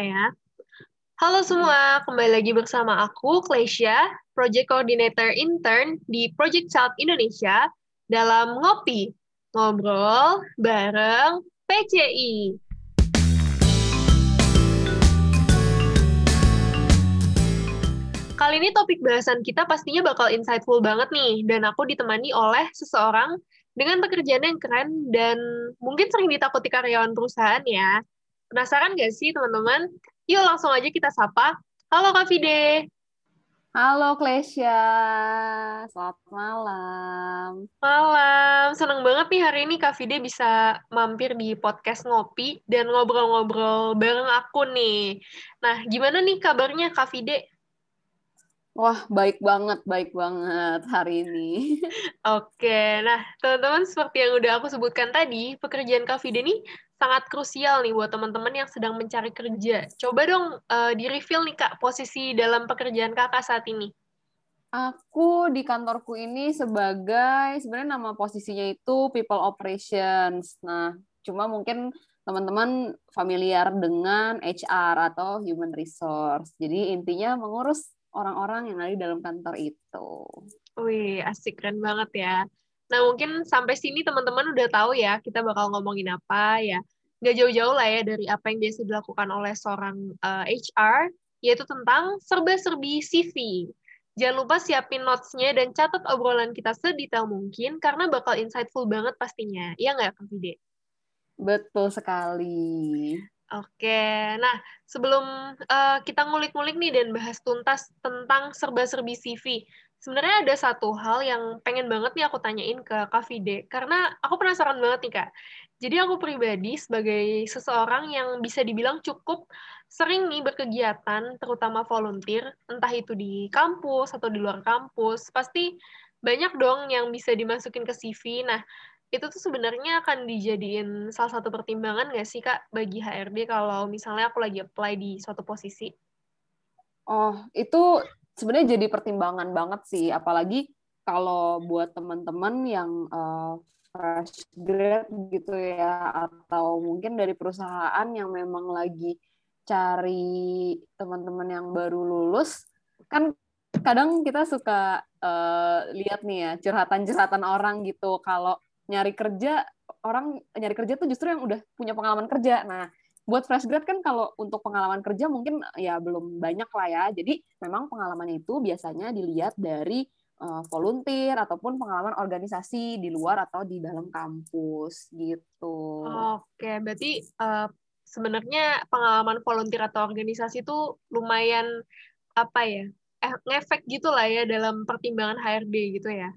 ya. Halo semua, kembali lagi bersama aku, Klesya, Project Coordinator Intern di Project Child Indonesia dalam Ngopi, Ngobrol bareng PCI. Kali ini topik bahasan kita pastinya bakal insightful banget nih, dan aku ditemani oleh seseorang dengan pekerjaan yang keren dan mungkin sering ditakuti karyawan perusahaan ya. Penasaran nggak sih teman-teman? Yuk langsung aja kita sapa. Halo Kak Fide. Halo Klesya, selamat malam. Malam, seneng banget nih hari ini Kak Fide bisa mampir di podcast Ngopi dan ngobrol-ngobrol bareng aku nih. Nah, gimana nih kabarnya Kak Fide? Wah, baik banget, baik banget hari ini. Oke, nah teman-teman seperti yang udah aku sebutkan tadi, pekerjaan Kak Fide nih sangat krusial nih buat teman-teman yang sedang mencari kerja. Coba dong uh, di-reveal nih Kak, posisi dalam pekerjaan Kakak saat ini. Aku di kantorku ini sebagai, sebenarnya nama posisinya itu People Operations. Nah, cuma mungkin teman-teman familiar dengan HR atau Human Resource. Jadi intinya mengurus orang-orang yang ada di dalam kantor itu. Wih, asik keren banget ya. Nah, mungkin sampai sini teman-teman udah tahu ya kita bakal ngomongin apa ya. Nggak jauh-jauh lah ya dari apa yang biasa dilakukan oleh seorang uh, eh, HR, yaitu tentang serba-serbi CV. Jangan lupa siapin notes-nya dan catat obrolan kita sedetail mungkin, karena bakal insightful banget pastinya. Iya nggak, Kak Vide? Betul sekali. Oke, nah sebelum uh, kita ngulik-ngulik nih dan bahas tuntas tentang serba-serbi CV, sebenarnya ada satu hal yang pengen banget nih aku tanyain ke Kak Fide, karena aku penasaran banget nih Kak. Jadi aku pribadi sebagai seseorang yang bisa dibilang cukup sering nih berkegiatan, terutama volunteer, entah itu di kampus atau di luar kampus, pasti banyak dong yang bisa dimasukin ke CV. Nah, itu tuh sebenarnya akan dijadiin salah satu pertimbangan nggak sih Kak bagi HRD kalau misalnya aku lagi apply di suatu posisi? Oh, itu sebenarnya jadi pertimbangan banget sih, apalagi kalau buat teman-teman yang uh, fresh grad gitu ya, atau mungkin dari perusahaan yang memang lagi cari teman-teman yang baru lulus, kan kadang kita suka uh, lihat nih ya curhatan-curhatan orang gitu kalau nyari kerja orang nyari kerja tuh justru yang udah punya pengalaman kerja. Nah, buat fresh grad kan kalau untuk pengalaman kerja mungkin ya belum banyak lah ya. Jadi memang pengalaman itu biasanya dilihat dari uh, volunteer ataupun pengalaman organisasi di luar atau di dalam kampus gitu. Oke, berarti uh, sebenarnya pengalaman volunteer atau organisasi itu lumayan apa ya? Eh, ngefek gitu lah ya dalam pertimbangan HRD gitu ya.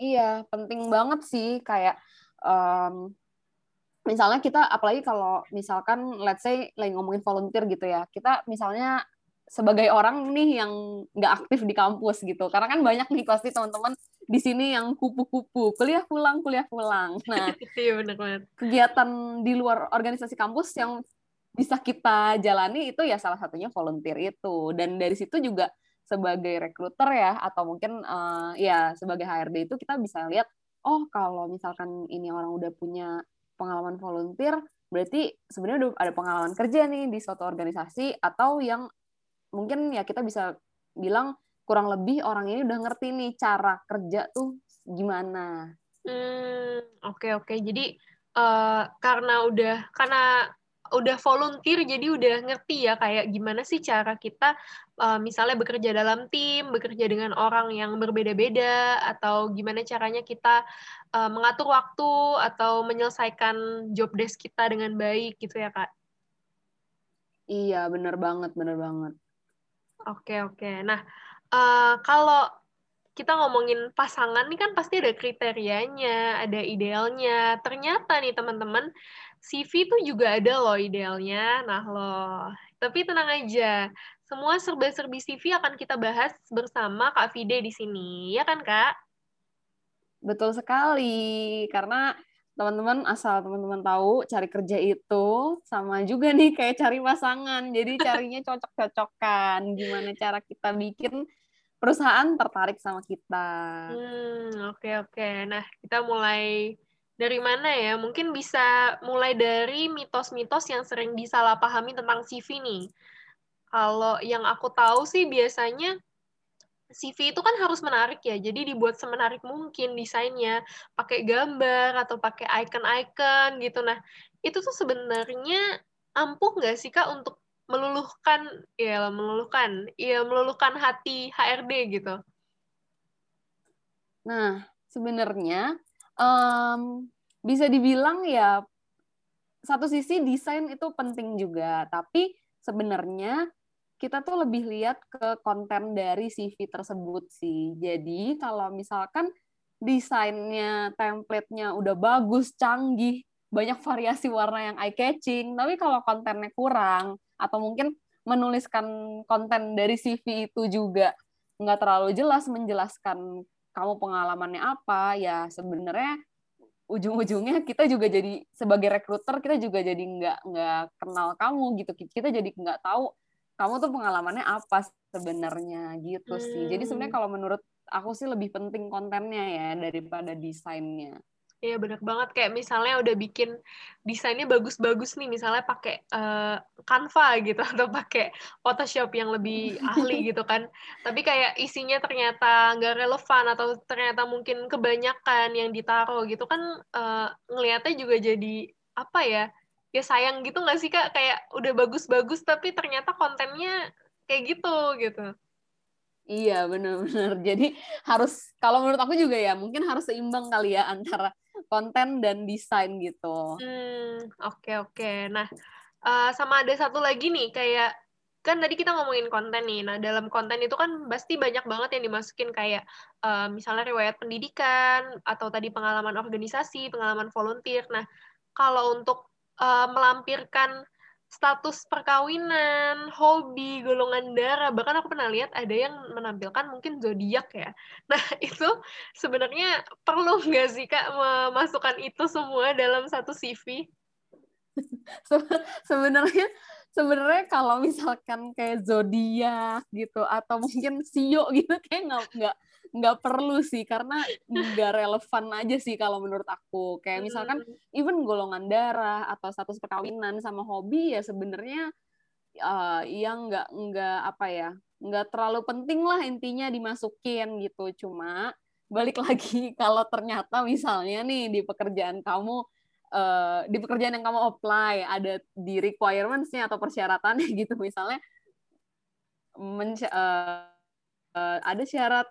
Iya, penting banget sih kayak um, misalnya kita apalagi kalau misalkan let's say lagi ngomongin volunteer gitu ya kita misalnya sebagai orang nih yang nggak aktif di kampus gitu. Karena kan banyak nih pasti teman-teman di sini yang kupu-kupu kuliah pulang kuliah pulang. Nah iya benar banget. kegiatan di luar organisasi kampus yang bisa kita jalani itu ya salah satunya volunteer itu. Dan dari situ juga sebagai rekruter ya atau mungkin uh, ya sebagai HRD itu kita bisa lihat oh kalau misalkan ini orang udah punya pengalaman volunteer, berarti sebenarnya udah ada pengalaman kerja nih di suatu organisasi atau yang mungkin ya kita bisa bilang kurang lebih orang ini udah ngerti nih cara kerja tuh gimana. Hmm, oke okay, oke. Okay. Jadi uh, karena udah karena udah volunteer jadi udah ngerti ya kayak gimana sih cara kita uh, misalnya bekerja dalam tim, bekerja dengan orang yang berbeda-beda atau gimana caranya kita uh, mengatur waktu atau menyelesaikan job desk kita dengan baik gitu ya kak? Iya benar banget benar banget. Oke oke. Nah uh, kalau kita ngomongin pasangan nih kan pasti ada kriterianya, ada idealnya. Ternyata nih teman-teman, CV itu juga ada loh idealnya. Nah loh, tapi tenang aja. Semua serba-serbi CV akan kita bahas bersama Kak Fide di sini. Ya kan, Kak? Betul sekali. Karena teman-teman asal teman-teman tahu cari kerja itu sama juga nih kayak cari pasangan. Jadi carinya cocok-cocokan. Gimana cara kita bikin perusahaan tertarik sama kita. Hmm, oke okay, oke. Okay. Nah, kita mulai dari mana ya? Mungkin bisa mulai dari mitos-mitos yang sering disalahpahami tentang CV nih. Kalau yang aku tahu sih biasanya CV itu kan harus menarik ya, jadi dibuat semenarik mungkin desainnya, pakai gambar atau pakai icon-icon gitu. Nah, itu tuh sebenarnya ampuh nggak sih Kak untuk meluluhkan, ya meluluhkan, ya meluluhkan hati HRD gitu? Nah, sebenarnya um, bisa dibilang ya satu sisi desain itu penting juga, tapi sebenarnya kita tuh lebih lihat ke konten dari CV tersebut sih. Jadi kalau misalkan desainnya, template-nya udah bagus, canggih, banyak variasi warna yang eye catching, tapi kalau kontennya kurang atau mungkin menuliskan konten dari CV itu juga nggak terlalu jelas menjelaskan kamu pengalamannya apa, ya sebenarnya ujung-ujungnya kita juga jadi sebagai rekruter kita juga jadi nggak nggak kenal kamu gitu kita jadi nggak tahu kamu tuh pengalamannya apa sebenarnya gitu hmm. sih. Jadi sebenarnya hmm. kalau menurut aku sih lebih penting kontennya ya daripada desainnya. Iya benar banget. Kayak misalnya udah bikin desainnya bagus-bagus nih misalnya pakai uh, Canva gitu atau pakai Photoshop yang lebih ahli gitu kan. Tapi kayak isinya ternyata nggak relevan atau ternyata mungkin kebanyakan yang ditaruh gitu kan uh, ngelihatnya juga jadi apa ya ya sayang gitu nggak sih kak? Kayak udah bagus-bagus tapi ternyata kontennya kayak gitu gitu. Iya benar-benar jadi harus kalau menurut aku juga ya mungkin harus seimbang kali ya antara konten dan desain gitu hmm oke okay, oke okay. nah uh, sama ada satu lagi nih kayak kan tadi kita ngomongin konten nih. Nah, dalam konten itu kan pasti banyak banget yang dimasukin kayak uh, misalnya riwayat pendidikan atau tadi pengalaman organisasi, pengalaman volunteer. Nah, kalau untuk uh, melampirkan status perkawinan, hobi, golongan darah, bahkan aku pernah lihat ada yang menampilkan mungkin zodiak ya. Nah, itu sebenarnya perlu nggak sih Kak memasukkan itu semua dalam satu CV? sebenarnya sebenarnya kalau misalkan kayak zodiak gitu atau mungkin sio gitu kayak nggak nggak nggak perlu sih. Karena nggak relevan aja sih kalau menurut aku. Kayak misalkan hmm. even golongan darah atau status perkawinan sama hobi ya sebenarnya uh, yang nggak nggak apa ya nggak terlalu penting lah intinya dimasukin gitu. Cuma balik lagi kalau ternyata misalnya nih di pekerjaan kamu uh, di pekerjaan yang kamu apply ada di requirements-nya atau persyaratannya gitu. Misalnya men uh, uh, ada syarat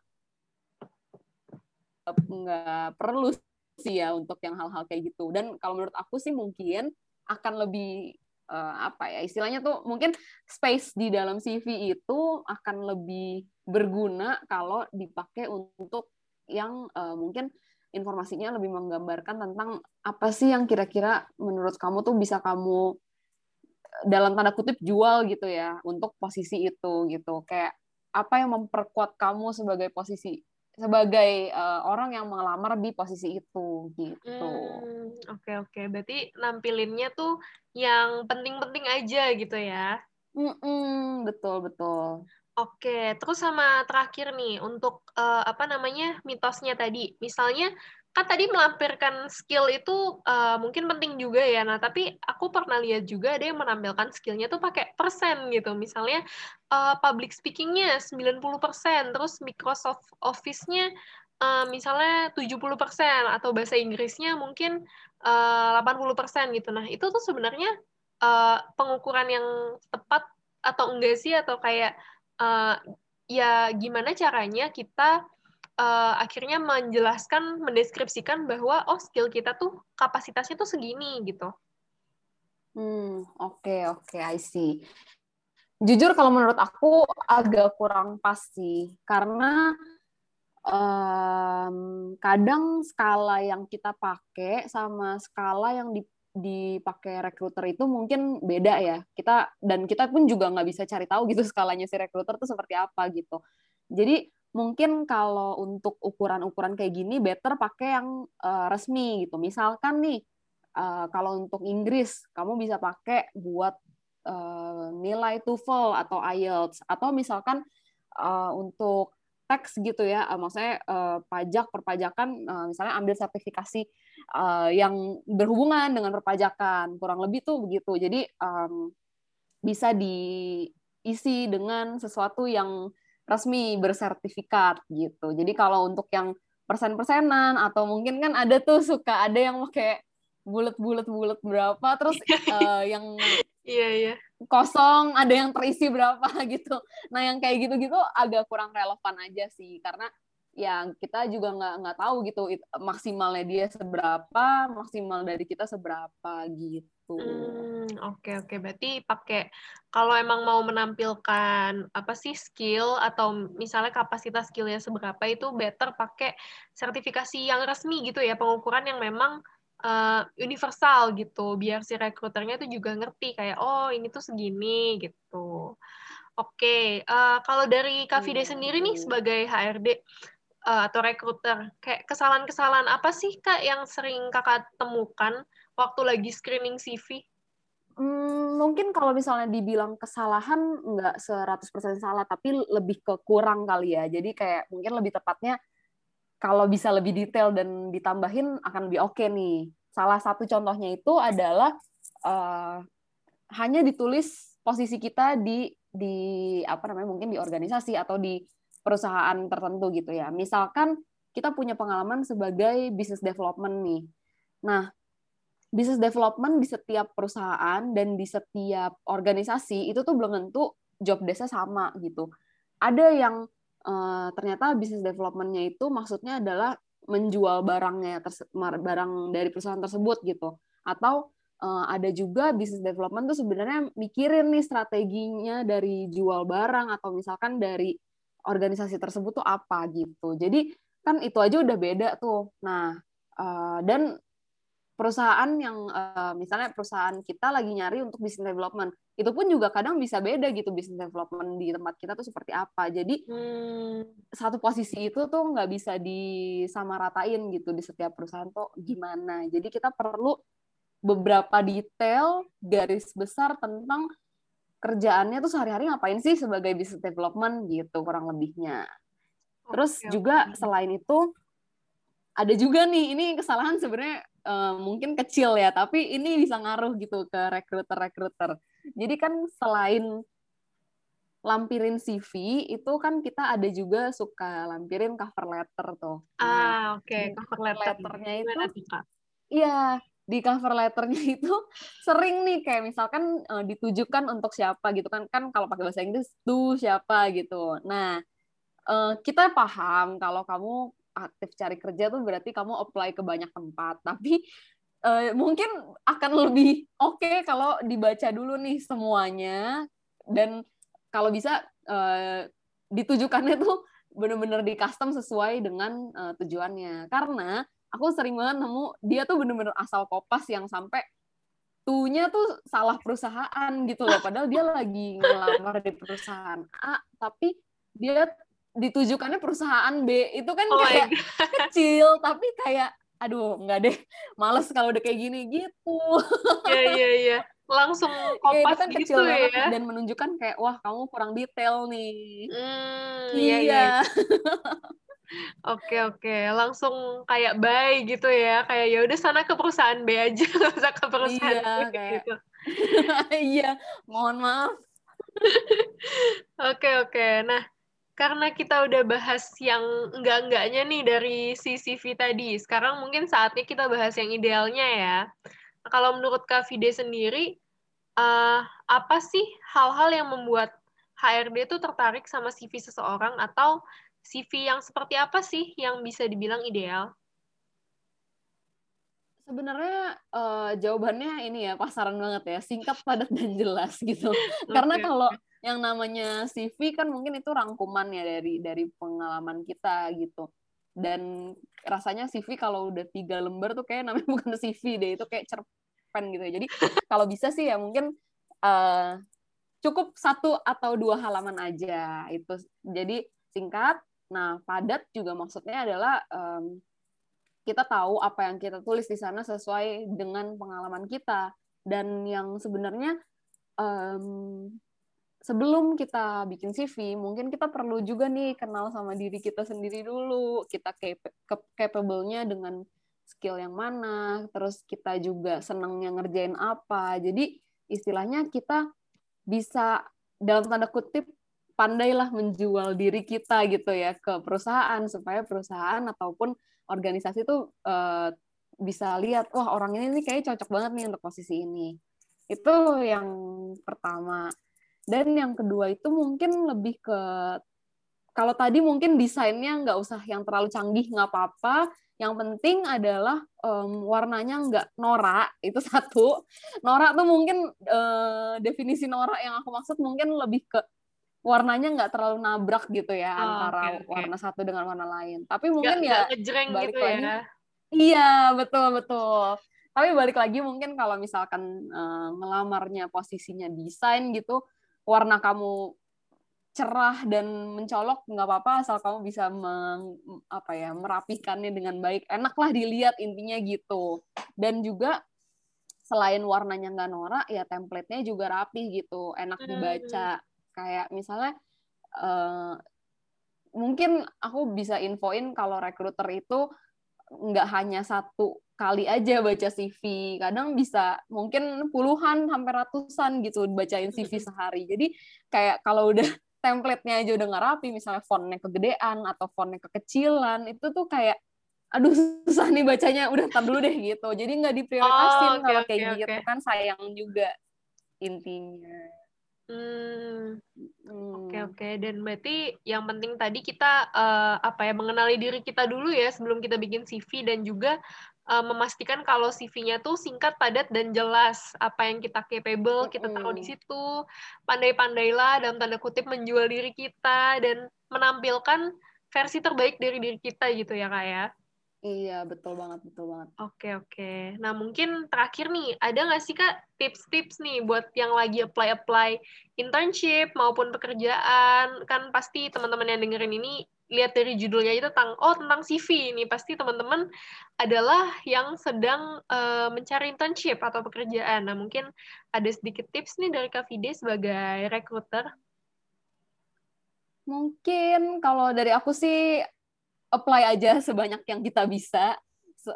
nggak perlu sih ya untuk yang hal-hal kayak gitu. Dan kalau menurut aku sih mungkin akan lebih uh, apa ya istilahnya tuh mungkin space di dalam CV itu akan lebih berguna kalau dipakai untuk yang uh, mungkin informasinya lebih menggambarkan tentang apa sih yang kira-kira menurut kamu tuh bisa kamu dalam tanda kutip jual gitu ya untuk posisi itu gitu kayak apa yang memperkuat kamu sebagai posisi sebagai uh, orang yang melamar di posisi itu gitu. Oke hmm, oke, okay, okay. berarti nampilinnya tuh yang penting-penting aja gitu ya? Mm-mm, betul betul. Oke, terus sama terakhir nih untuk uh, apa namanya mitosnya tadi, misalnya kan tadi melampirkan skill itu uh, mungkin penting juga ya. Nah, tapi aku pernah lihat juga ada yang menampilkan skillnya tuh pakai persen gitu. Misalnya uh, public speakingnya 90%, terus Microsoft Office-nya uh, misalnya 70% atau bahasa Inggrisnya mungkin uh, 80% gitu. Nah, itu tuh sebenarnya uh, pengukuran yang tepat atau enggak sih atau kayak uh, ya gimana caranya kita uh, akhirnya menjelaskan, mendeskripsikan bahwa oh skill kita tuh kapasitasnya tuh segini gitu. Hmm, oke okay, oke, okay, I see. Jujur kalau menurut aku agak kurang pas sih, karena um, kadang skala yang kita pakai sama skala yang di, dipakai rekruter itu mungkin beda ya. Kita dan kita pun juga nggak bisa cari tahu gitu skalanya si rekruter tuh seperti apa gitu. Jadi mungkin kalau untuk ukuran-ukuran kayak gini better pakai yang uh, resmi gitu. Misalkan nih uh, kalau untuk Inggris kamu bisa pakai buat uh, nilai TOEFL atau IELTS atau misalkan uh, untuk tax gitu ya, uh, maksudnya uh, pajak perpajakan, uh, misalnya ambil sertifikasi uh, yang berhubungan dengan perpajakan, kurang lebih tuh begitu. Jadi um, bisa diisi dengan sesuatu yang resmi bersertifikat gitu. Jadi kalau untuk yang persen-persenan atau mungkin kan ada tuh suka ada yang pakai bulat-bulat bulat berapa terus uh, yang iya iya. Kosong ada yang terisi berapa gitu. Nah yang kayak gitu-gitu agak kurang relevan aja sih karena yang kita juga nggak nggak tahu gitu maksimalnya dia seberapa maksimal dari kita seberapa gitu. Hmm, oke okay, oke. Okay. berarti pakai kalau emang mau menampilkan apa sih skill atau misalnya kapasitas skillnya seberapa itu better pakai sertifikasi yang resmi gitu ya pengukuran yang memang uh, universal gitu biar si rekruternya itu juga ngerti kayak oh ini tuh segini gitu. Oke, okay. uh, eh, kalau dari Kak Fide sendiri nih sebagai HRD uh, eh, atau rekruter, kayak kesalahan-kesalahan apa sih Kak yang sering Kakak temukan waktu lagi screening CV? Hmm, mungkin kalau misalnya dibilang kesalahan nggak 100% salah, tapi lebih ke kurang kali ya. Jadi kayak mungkin lebih tepatnya kalau bisa lebih detail dan ditambahin akan lebih oke okay nih. Salah satu contohnya itu adalah uh, hanya ditulis posisi kita di di apa namanya mungkin di organisasi atau di perusahaan tertentu gitu ya. Misalkan kita punya pengalaman sebagai business development nih. Nah, business development di setiap perusahaan dan di setiap organisasi itu tuh belum tentu job desk sama gitu. Ada yang uh, ternyata bisnis development-nya itu maksudnya adalah menjual barangnya barang dari perusahaan tersebut gitu. Atau uh, ada juga bisnis development tuh sebenarnya mikirin nih strateginya dari jual barang atau misalkan dari organisasi tersebut tuh apa gitu. Jadi kan itu aja udah beda tuh. Nah uh, dan perusahaan yang uh, misalnya perusahaan kita lagi nyari untuk business development itu pun juga kadang bisa beda gitu business development di tempat kita tuh seperti apa jadi hmm. satu posisi itu tuh nggak bisa disamaratain gitu di setiap perusahaan tuh gimana jadi kita perlu beberapa detail garis besar tentang kerjaannya tuh sehari-hari ngapain sih sebagai business development gitu kurang lebihnya terus okay, juga okay. selain itu ada juga nih ini kesalahan sebenarnya uh, mungkin kecil ya, tapi ini bisa ngaruh gitu ke rekruter-rekruter. Jadi kan selain lampirin CV, itu kan kita ada juga suka lampirin cover letter tuh. Ah, nah, oke, okay. cover letternya itu. Iya, di cover letternya itu sering nih kayak misalkan uh, ditujukan untuk siapa gitu kan kan kalau pakai bahasa Inggris tuh siapa gitu. Nah, uh, kita paham kalau kamu aktif cari kerja tuh berarti kamu apply ke banyak tempat. Tapi uh, mungkin akan lebih oke okay kalau dibaca dulu nih semuanya dan kalau bisa uh, ditujukannya tuh bener-bener di custom sesuai dengan uh, tujuannya. Karena aku sering banget nemu dia tuh bener-bener asal kopas yang sampai tuhnya tuh salah perusahaan gitu loh. Padahal dia lagi ngelamar di perusahaan A, tapi dia ditujukannya perusahaan B. Itu kan oh kayak kecil tapi kayak aduh nggak deh males kalau udah kayak gini gitu. Iya iya iya. Langsung kopas ya, kan gitu kecil ya. dan menunjukkan kayak wah kamu kurang detail nih. Hmm, iya, iya. Oke oke, langsung kayak bye gitu ya, kayak ya udah sana ke perusahaan B aja, nggak usah ke perusahaan iya, B kayak, gitu. iya, mohon maaf. oke oke, nah karena kita udah bahas yang enggak-enggaknya nih dari si CV tadi, sekarang mungkin saatnya kita bahas yang idealnya ya. Kalau menurut Kak Fide sendiri, uh, apa sih hal-hal yang membuat HRD itu tertarik sama CV seseorang atau CV yang seperti apa sih yang bisa dibilang ideal? Sebenarnya uh, jawabannya ini ya pasaran banget ya, singkat, padat dan jelas gitu. Okay. Karena kalau yang namanya CV kan mungkin itu rangkuman ya dari dari pengalaman kita gitu. Dan rasanya CV kalau udah tiga lembar tuh kayak namanya bukan CV deh itu kayak cerpen gitu ya. Jadi kalau bisa sih ya mungkin uh, cukup satu atau dua halaman aja itu. Jadi singkat nah padat juga maksudnya adalah um, kita tahu apa yang kita tulis di sana sesuai dengan pengalaman kita. Dan yang sebenarnya um, sebelum kita bikin CV, mungkin kita perlu juga nih kenal sama diri kita sendiri dulu. Kita capable-nya dengan skill yang mana, terus kita juga senangnya ngerjain apa. Jadi istilahnya kita bisa dalam tanda kutip pandailah menjual diri kita gitu ya ke perusahaan supaya perusahaan ataupun organisasi itu uh, bisa lihat wah orang ini nih kayak cocok banget nih untuk posisi ini. Itu yang pertama. Dan yang kedua itu mungkin lebih ke kalau tadi mungkin desainnya nggak usah yang terlalu canggih nggak apa-apa. Yang penting adalah um, warnanya nggak norak itu satu. Norak tuh mungkin uh, definisi norak yang aku maksud mungkin lebih ke warnanya nggak terlalu nabrak gitu ya oh, antara okay, okay. warna satu dengan warna lain. Tapi mungkin gak, ya gak balik gitu lagi. Ya. Iya betul betul. Tapi balik lagi mungkin kalau misalkan uh, ngelamarnya posisinya desain gitu, warna kamu cerah dan mencolok nggak apa-apa asal kamu bisa meng, apa ya merapikannya dengan baik. Enaklah dilihat intinya gitu. Dan juga selain warnanya nggak norak ya template-nya juga rapi gitu. Enak hmm. dibaca. Kayak misalnya uh, mungkin aku bisa infoin kalau recruiter itu nggak hanya satu kali aja baca CV kadang bisa mungkin puluhan sampai ratusan gitu bacain CV sehari. Jadi kayak kalau udah template-nya aja udah nggak rapi misalnya fontnya kegedean atau fontnya kekecilan itu tuh kayak aduh susah nih bacanya udah tar dulu deh gitu. Jadi nggak diprioritasin oh, okay, kalau kayak okay, gitu okay. kan sayang juga intinya Hmm, oke oke. Okay. Dan berarti yang penting tadi kita uh, apa ya mengenali diri kita dulu ya sebelum kita bikin CV dan juga uh, memastikan kalau CV-nya tuh singkat, padat dan jelas apa yang kita capable kita taruh di situ. Pandai-pandailah dalam tanda kutip menjual diri kita dan menampilkan versi terbaik dari diri kita gitu ya kak ya. Iya, betul banget, betul banget. Oke, oke. Nah, mungkin terakhir nih, ada nggak sih, Kak, tips-tips nih buat yang lagi apply-apply internship maupun pekerjaan? Kan pasti teman-teman yang dengerin ini lihat dari judulnya itu tentang, oh, tentang CV ini. Pasti teman-teman adalah yang sedang uh, mencari internship atau pekerjaan. Nah, mungkin ada sedikit tips nih dari Kak Fide sebagai recruiter. Mungkin kalau dari aku sih apply aja sebanyak yang kita bisa.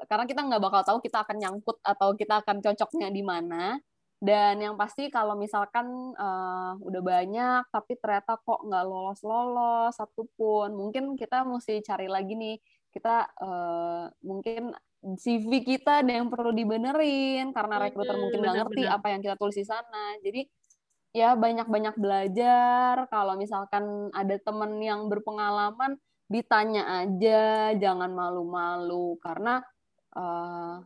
Karena kita nggak bakal tahu kita akan nyangkut atau kita akan cocoknya di mana. Dan yang pasti kalau misalkan uh, udah banyak tapi ternyata kok nggak lolos lolos satupun mungkin kita mesti cari lagi nih. Kita uh, mungkin CV kita ada yang perlu dibenerin karena rekruter mungkin nggak ngerti apa yang kita tulis di sana. Jadi ya banyak-banyak belajar. Kalau misalkan ada temen yang berpengalaman ditanya aja, jangan malu-malu. Karena uh,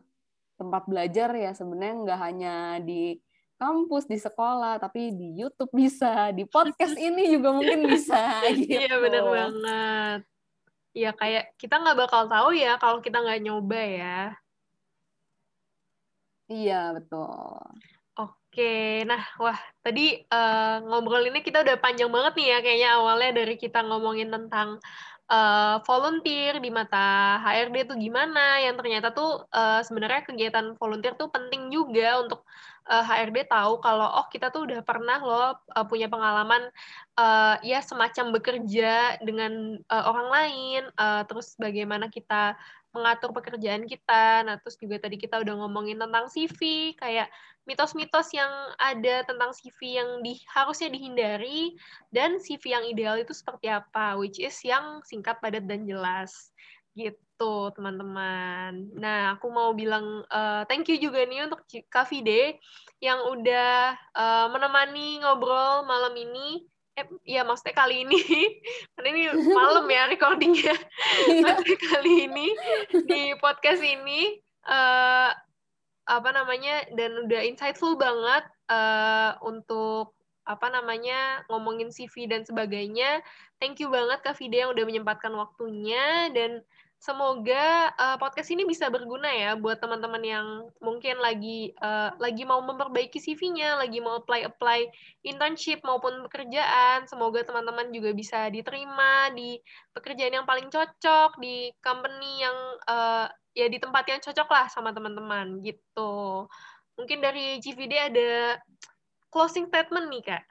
tempat belajar ya sebenarnya nggak hanya di kampus di sekolah tapi di YouTube bisa di podcast ini juga mungkin bisa gitu. iya benar banget. Ya kayak kita nggak bakal tahu ya kalau kita nggak nyoba ya. Iya betul. Oke, nah wah tadi uh, ngobrol ini kita udah panjang banget nih ya kayaknya awalnya dari kita ngomongin tentang uh, volunteer di mata HRD itu gimana? Yang ternyata tuh uh, sebenarnya kegiatan volunteer tuh penting juga untuk uh, HRD tahu kalau oh kita tuh udah pernah loh uh, punya pengalaman uh, ya semacam bekerja dengan uh, orang lain uh, terus bagaimana kita mengatur pekerjaan kita. Nah, terus juga tadi kita udah ngomongin tentang CV, kayak mitos-mitos yang ada tentang CV yang di, harusnya dihindari, dan CV yang ideal itu seperti apa, which is yang singkat, padat, dan jelas. Gitu, teman-teman. Nah, aku mau bilang uh, thank you juga nih untuk Kak Fide yang udah uh, menemani ngobrol malam ini eh ya maksudnya kali ini. Karena ini malam ya recordingnya. Iya. maksudnya kali ini di podcast ini uh, apa namanya dan udah insightful banget uh, untuk apa namanya ngomongin CV dan sebagainya. Thank you banget Kak Fide yang udah menyempatkan waktunya dan semoga uh, podcast ini bisa berguna ya buat teman-teman yang mungkin lagi uh, lagi mau memperbaiki CV-nya, lagi mau apply-apply internship maupun pekerjaan. Semoga teman-teman juga bisa diterima di pekerjaan yang paling cocok di company yang uh, ya di tempat yang cocok lah sama teman-teman gitu. Mungkin dari GVD ada closing statement nih, Kak.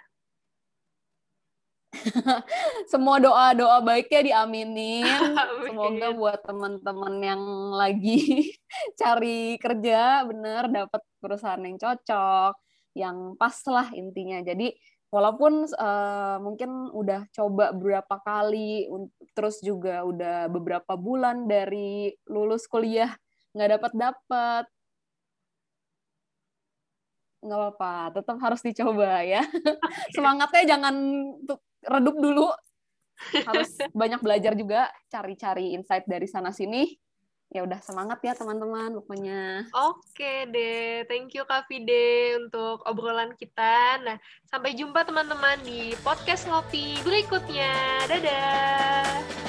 Semua doa-doa baiknya diaminin. Semoga buat teman-teman yang lagi cari kerja bener dapat perusahaan yang cocok, yang pas lah intinya. Jadi walaupun uh, mungkin udah coba beberapa kali, terus juga udah beberapa bulan dari lulus kuliah nggak dapat dapat nggak apa-apa, tetap harus dicoba ya. Semangatnya jangan redup dulu. Harus banyak belajar juga, cari-cari insight dari sana sini. Ya udah semangat ya teman-teman pokoknya. Oke deh, thank you Kak Fide untuk obrolan kita. Nah, sampai jumpa teman-teman di podcast Ngopi berikutnya. Dadah.